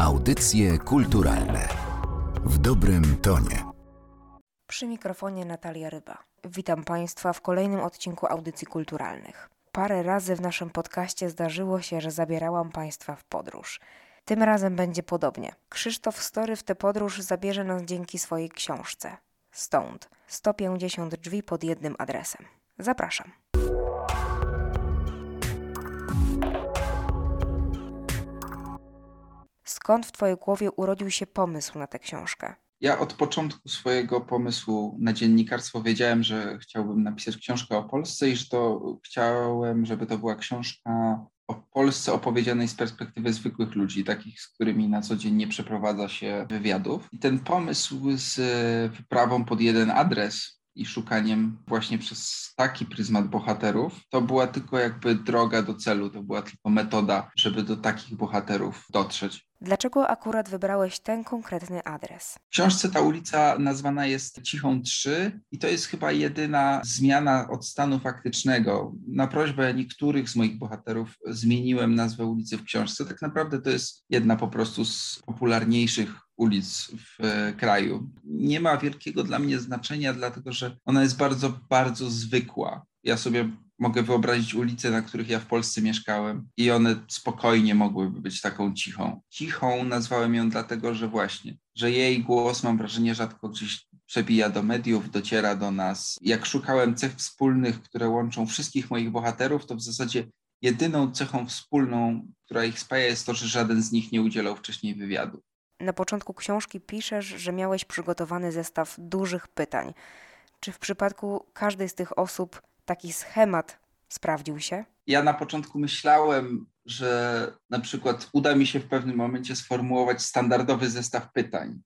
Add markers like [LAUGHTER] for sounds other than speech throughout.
Audycje kulturalne w dobrym tonie. Przy mikrofonie Natalia Ryba. Witam Państwa w kolejnym odcinku audycji kulturalnych. Parę razy w naszym podcaście zdarzyło się, że zabierałam Państwa w podróż. Tym razem będzie podobnie. Krzysztof Story w tę podróż zabierze nas dzięki swojej książce. Stąd 150 drzwi pod jednym adresem. Zapraszam. Skąd w Twojej głowie urodził się pomysł na tę książkę? Ja od początku swojego pomysłu na dziennikarstwo wiedziałem, że chciałbym napisać książkę o Polsce i że to chciałem, żeby to była książka o Polsce opowiedzianej z perspektywy zwykłych ludzi, takich, z którymi na co dzień nie przeprowadza się wywiadów. I ten pomysł z wyprawą pod jeden adres i szukaniem właśnie przez taki pryzmat bohaterów, to była tylko jakby droga do celu, to była tylko metoda, żeby do takich bohaterów dotrzeć. Dlaczego akurat wybrałeś ten konkretny adres? W książce ta ulica nazwana jest Cichą 3 i to jest chyba jedyna zmiana od stanu faktycznego. Na prośbę niektórych z moich bohaterów zmieniłem nazwę ulicy w książce. Tak naprawdę to jest jedna po prostu z popularniejszych ulic w kraju. Nie ma wielkiego dla mnie znaczenia, dlatego że ona jest bardzo, bardzo zwykła. Ja sobie mogę wyobrazić ulice, na których ja w Polsce mieszkałem i one spokojnie mogłyby być taką cichą. Cichą nazwałem ją dlatego, że właśnie, że jej głos mam wrażenie rzadko gdzieś przebija do mediów, dociera do nas. Jak szukałem cech wspólnych, które łączą wszystkich moich bohaterów, to w zasadzie jedyną cechą wspólną, która ich spaja jest to, że żaden z nich nie udzielał wcześniej wywiadu. Na początku książki piszesz, że miałeś przygotowany zestaw dużych pytań. Czy w przypadku każdej z tych osób taki schemat sprawdził się? Ja na początku myślałem, że na przykład uda mi się w pewnym momencie sformułować standardowy zestaw pytań.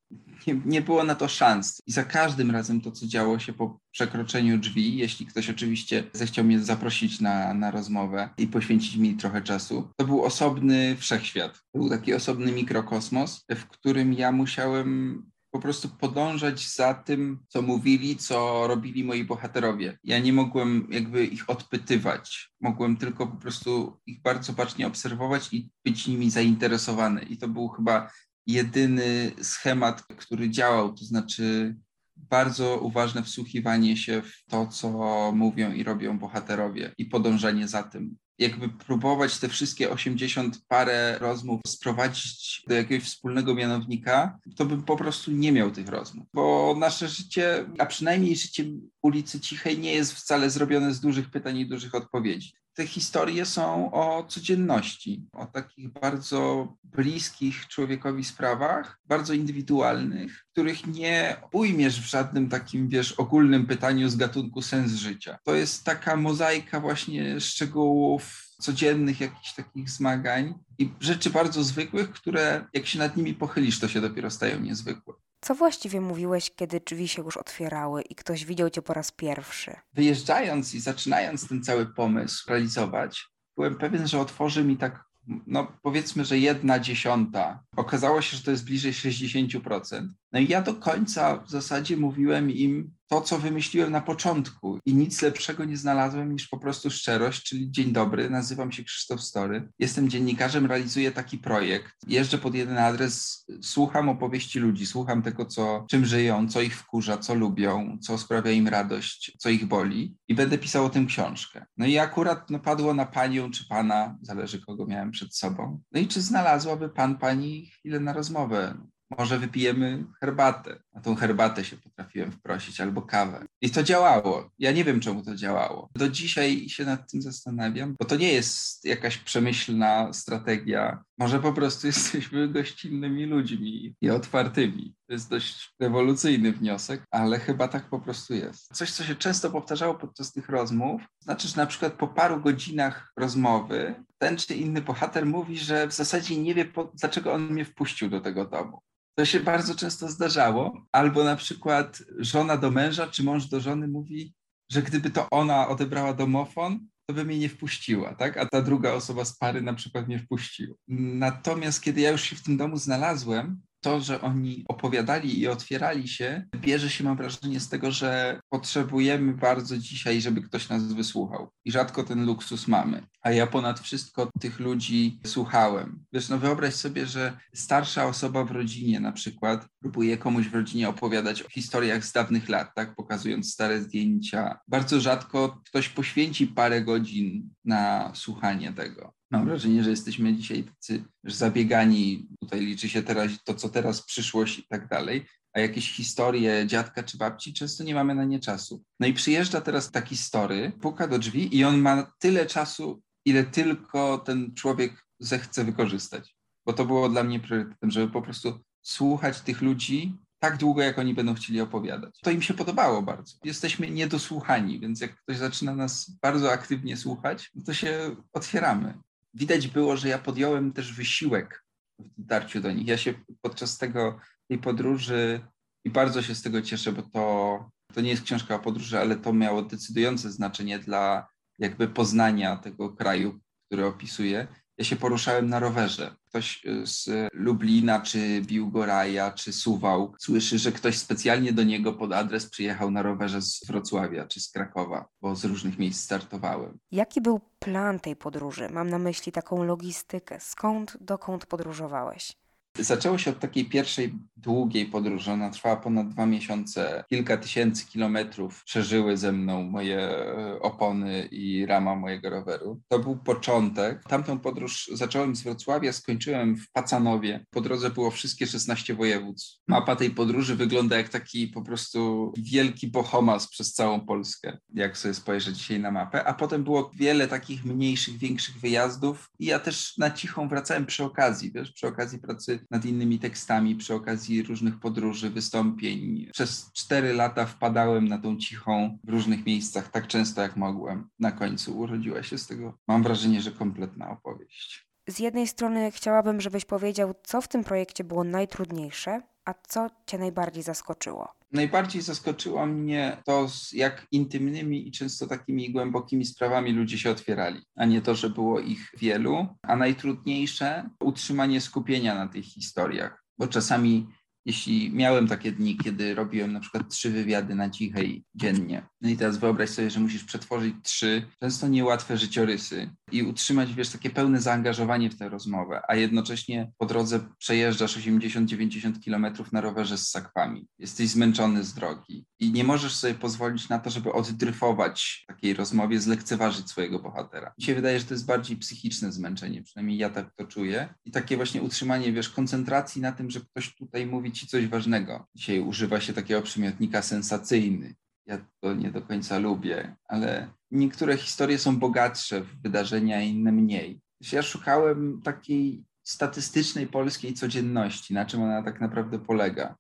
Nie, nie, było na to szans. I za każdym razem to, co działo się po przekroczeniu drzwi, jeśli ktoś oczywiście zechciał mnie zaprosić na, na rozmowę i poświęcić mi trochę czasu, to był osobny wszechświat. Był taki osobny mikrokosmos, w którym ja musiałem po prostu podążać za tym, co mówili, co robili moi bohaterowie. Ja nie mogłem jakby ich odpytywać. Mogłem tylko po prostu ich bardzo bacznie obserwować i być nimi zainteresowany. I to był chyba jedyny schemat, który działał, to znaczy bardzo uważne wsłuchiwanie się w to, co mówią i robią bohaterowie i podążanie za tym jakby próbować te wszystkie 80 parę rozmów sprowadzić do jakiegoś wspólnego mianownika, to bym po prostu nie miał tych rozmów. Bo nasze życie, a przynajmniej życie ulicy Cichej nie jest wcale zrobione z dużych pytań i dużych odpowiedzi. Te historie są o codzienności, o takich bardzo bliskich człowiekowi sprawach, bardzo indywidualnych, których nie ujmiesz w żadnym takim, wiesz, ogólnym pytaniu z gatunku sens życia. To jest taka mozaika właśnie szczegółów, codziennych jakichś takich zmagań i rzeczy bardzo zwykłych, które jak się nad nimi pochylisz, to się dopiero stają niezwykłe. Co właściwie mówiłeś, kiedy drzwi się już otwierały i ktoś widział cię po raz pierwszy? Wyjeżdżając i zaczynając ten cały pomysł realizować, byłem pewien, że otworzy mi tak, no powiedzmy, że jedna dziesiąta. Okazało się, że to jest bliżej 60%. No i ja do końca w zasadzie mówiłem im to, co wymyśliłem na początku i nic lepszego nie znalazłem niż po prostu szczerość, czyli dzień dobry, nazywam się Krzysztof Story, jestem dziennikarzem, realizuję taki projekt, jeżdżę pod jeden adres, słucham opowieści ludzi, słucham tego, co, czym żyją, co ich wkurza, co lubią, co sprawia im radość, co ich boli i będę pisał o tym książkę. No i akurat no, padło na panią czy pana, zależy kogo miałem przed sobą. No i czy znalazłaby pan, pani chwilę na rozmowę? Może wypijemy herbatę. Na tą herbatę się potrafiłem wprosić, albo kawę. I to działało. Ja nie wiem, czemu to działało. Do dzisiaj się nad tym zastanawiam, bo to nie jest jakaś przemyślna strategia. Może po prostu [LAUGHS] jesteśmy gościnnymi ludźmi i otwartymi. To jest dość rewolucyjny wniosek, ale chyba tak po prostu jest. Coś, co się często powtarzało podczas tych rozmów, znaczy, że na przykład po paru godzinach rozmowy ten czy inny bohater mówi, że w zasadzie nie wie, po, dlaczego on mnie wpuścił do tego domu. To się bardzo często zdarzało. Albo na przykład żona do męża, czy mąż do żony mówi, że gdyby to ona odebrała domofon, to by mnie nie wpuściła, tak? A ta druga osoba z pary na przykład mnie wpuściła. Natomiast kiedy ja już się w tym domu znalazłem, to, że oni opowiadali i otwierali się, bierze się, mam wrażenie, z tego, że potrzebujemy bardzo dzisiaj, żeby ktoś nas wysłuchał. I rzadko ten luksus mamy. A ja ponad wszystko tych ludzi słuchałem. Wiesz, no wyobraź sobie, że starsza osoba w rodzinie na przykład próbuje komuś w rodzinie opowiadać o historiach z dawnych lat, tak, pokazując stare zdjęcia. Bardzo rzadko ktoś poświęci parę godzin na słuchanie tego. Mam wrażenie, że jesteśmy dzisiaj tacy zabiegani, tutaj liczy się teraz to, co teraz, przyszłość i tak dalej, a jakieś historie dziadka czy babci często nie mamy na nie czasu. No i przyjeżdża teraz taki story, puka do drzwi i on ma tyle czasu, ile tylko ten człowiek zechce wykorzystać. Bo to było dla mnie priorytetem, żeby po prostu słuchać tych ludzi tak długo, jak oni będą chcieli opowiadać. To im się podobało bardzo. Jesteśmy niedosłuchani, więc jak ktoś zaczyna nas bardzo aktywnie słuchać, no to się otwieramy widać było, że ja podjąłem też wysiłek w dotarciu do nich. Ja się podczas tego, tej podróży i bardzo się z tego cieszę, bo to, to nie jest książka o podróży, ale to miało decydujące znaczenie dla jakby poznania tego kraju, który opisuję ja się poruszałem na rowerze. Ktoś y, z Lublina, czy Biłgoraja, czy Suwał słyszy, że ktoś specjalnie do niego pod adres przyjechał na rowerze z Wrocławia czy z Krakowa, bo z różnych miejsc startowałem. Jaki był plan tej podróży? Mam na myśli taką logistykę. Skąd, dokąd podróżowałeś? Zaczęło się od takiej pierwszej długiej podróży. Ona trwała ponad dwa miesiące. Kilka tysięcy kilometrów przeżyły ze mną moje e, opony i rama mojego roweru. To był początek. Tamtą podróż zacząłem z Wrocławia, skończyłem w Pacanowie. Po drodze było wszystkie 16 województw. Mapa tej podróży wygląda jak taki po prostu wielki bohomas przez całą Polskę, jak sobie spojrzeć dzisiaj na mapę. A potem było wiele takich mniejszych, większych wyjazdów i ja też na cichą wracałem przy okazji, wiesz, przy okazji pracy nad innymi tekstami przy okazji różnych podróży, wystąpień. Przez cztery lata wpadałem na tą cichą w różnych miejscach tak często jak mogłem. Na końcu urodziła się z tego, mam wrażenie, że kompletna opowieść. Z jednej strony chciałabym, żebyś powiedział, co w tym projekcie było najtrudniejsze, a co Cię najbardziej zaskoczyło? Najbardziej zaskoczyło mnie to, jak intymnymi i często takimi głębokimi sprawami ludzie się otwierali, a nie to, że było ich wielu. A najtrudniejsze utrzymanie skupienia na tych historiach, bo czasami jeśli miałem takie dni, kiedy robiłem na przykład trzy wywiady na cichej dziennie, no i teraz wyobraź sobie, że musisz przetworzyć trzy często niełatwe życiorysy i utrzymać, wiesz, takie pełne zaangażowanie w tę rozmowę, a jednocześnie po drodze przejeżdżasz 80-90 kilometrów na rowerze z sakwami. Jesteś zmęczony z drogi i nie możesz sobie pozwolić na to, żeby oddryfować takiej rozmowie, zlekceważyć swojego bohatera. Mi się wydaje, że to jest bardziej psychiczne zmęczenie, przynajmniej ja tak to czuję i takie właśnie utrzymanie, wiesz, koncentracji na tym, że ktoś tutaj mówi ci coś ważnego. Dzisiaj używa się takiego przymiotnika sensacyjny. Ja to nie do końca lubię, ale niektóre historie są bogatsze w wydarzenia, inne mniej. Ja szukałem takiej statystycznej polskiej codzienności, na czym ona tak naprawdę polega.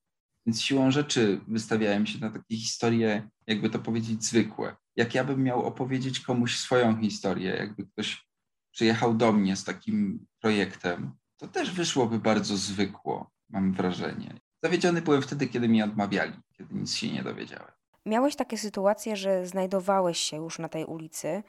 Więc siłą rzeczy wystawiałem się na takie historie, jakby to powiedzieć, zwykłe. Jak ja bym miał opowiedzieć komuś swoją historię, jakby ktoś przyjechał do mnie z takim projektem, to też wyszłoby bardzo zwykło, mam wrażenie. Zawiedziony byłem wtedy, kiedy mi odmawiali, kiedy nic się nie dowiedziałem. Miałeś takie sytuacje, że znajdowałeś się już na tej ulicy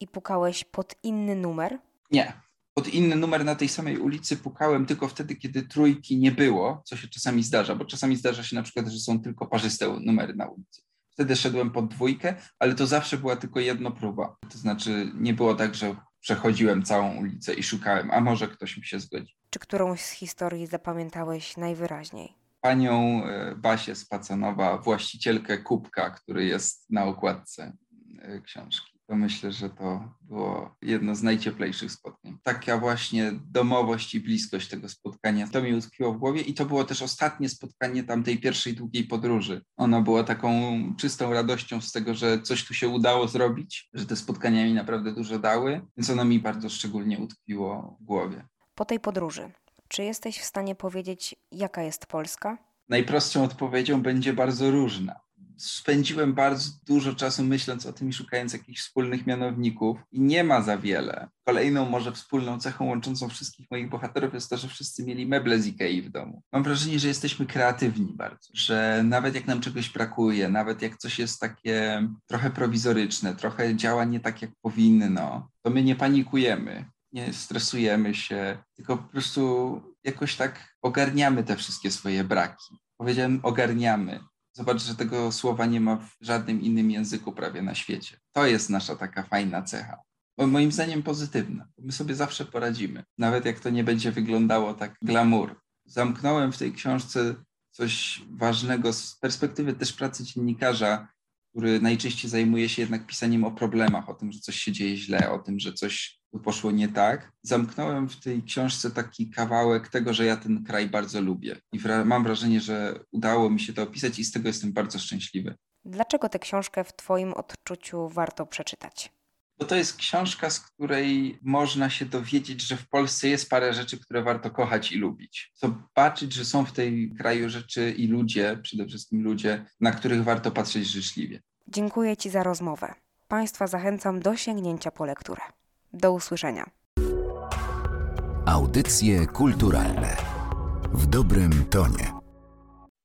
i pukałeś pod inny numer? Nie. Pod inny numer na tej samej ulicy pukałem tylko wtedy, kiedy trójki nie było, co się czasami zdarza, bo czasami zdarza się na przykład, że są tylko parzyste numery na ulicy. Wtedy szedłem pod dwójkę, ale to zawsze była tylko jedna próba. To znaczy nie było tak, że przechodziłem całą ulicę i szukałem, a może ktoś mi się zgodzi. Czy którąś z historii zapamiętałeś najwyraźniej? Panią e, Basię Spacanowa, właścicielkę kubka, który jest na okładce e, książki. To myślę, że to było jedno z najcieplejszych spotkań. Taka właśnie domowość i bliskość tego spotkania, to mi utkwiło w głowie i to było też ostatnie spotkanie tamtej pierwszej długiej podróży. Ono było taką czystą radością z tego, że coś tu się udało zrobić, że te spotkania mi naprawdę dużo dały, więc ono mi bardzo szczególnie utkwiło w głowie. Po tej podróży, czy jesteś w stanie powiedzieć, jaka jest Polska? Najprostszą odpowiedzią będzie bardzo różna spędziłem bardzo dużo czasu myśląc o tym i szukając jakichś wspólnych mianowników i nie ma za wiele. Kolejną może wspólną cechą łączącą wszystkich moich bohaterów jest to, że wszyscy mieli meble z Ikei w domu. Mam wrażenie, że jesteśmy kreatywni bardzo, że nawet jak nam czegoś brakuje, nawet jak coś jest takie trochę prowizoryczne, trochę działa nie tak jak powinno, to my nie panikujemy, nie stresujemy się, tylko po prostu jakoś tak ogarniamy te wszystkie swoje braki. Powiedziałem ogarniamy. Zobacz, że tego słowa nie ma w żadnym innym języku prawie na świecie. To jest nasza taka fajna cecha. Moim zdaniem pozytywna. My sobie zawsze poradzimy, nawet jak to nie będzie wyglądało tak glamour. Zamknąłem w tej książce coś ważnego z perspektywy też pracy dziennikarza, który najczęściej zajmuje się jednak pisaniem o problemach, o tym, że coś się dzieje źle, o tym, że coś poszło nie tak. Zamknąłem w tej książce taki kawałek tego, że ja ten kraj bardzo lubię. I mam wrażenie, że udało mi się to opisać i z tego jestem bardzo szczęśliwy. Dlaczego tę książkę w Twoim odczuciu warto przeczytać? Bo to jest książka, z której można się dowiedzieć, że w Polsce jest parę rzeczy, które warto kochać i lubić. Zobaczyć, że są w tej kraju rzeczy i ludzie, przede wszystkim ludzie, na których warto patrzeć życzliwie. Dziękuję Ci za rozmowę. Państwa zachęcam do sięgnięcia po lekturę. Do usłyszenia. Audycje kulturalne w dobrym tonie.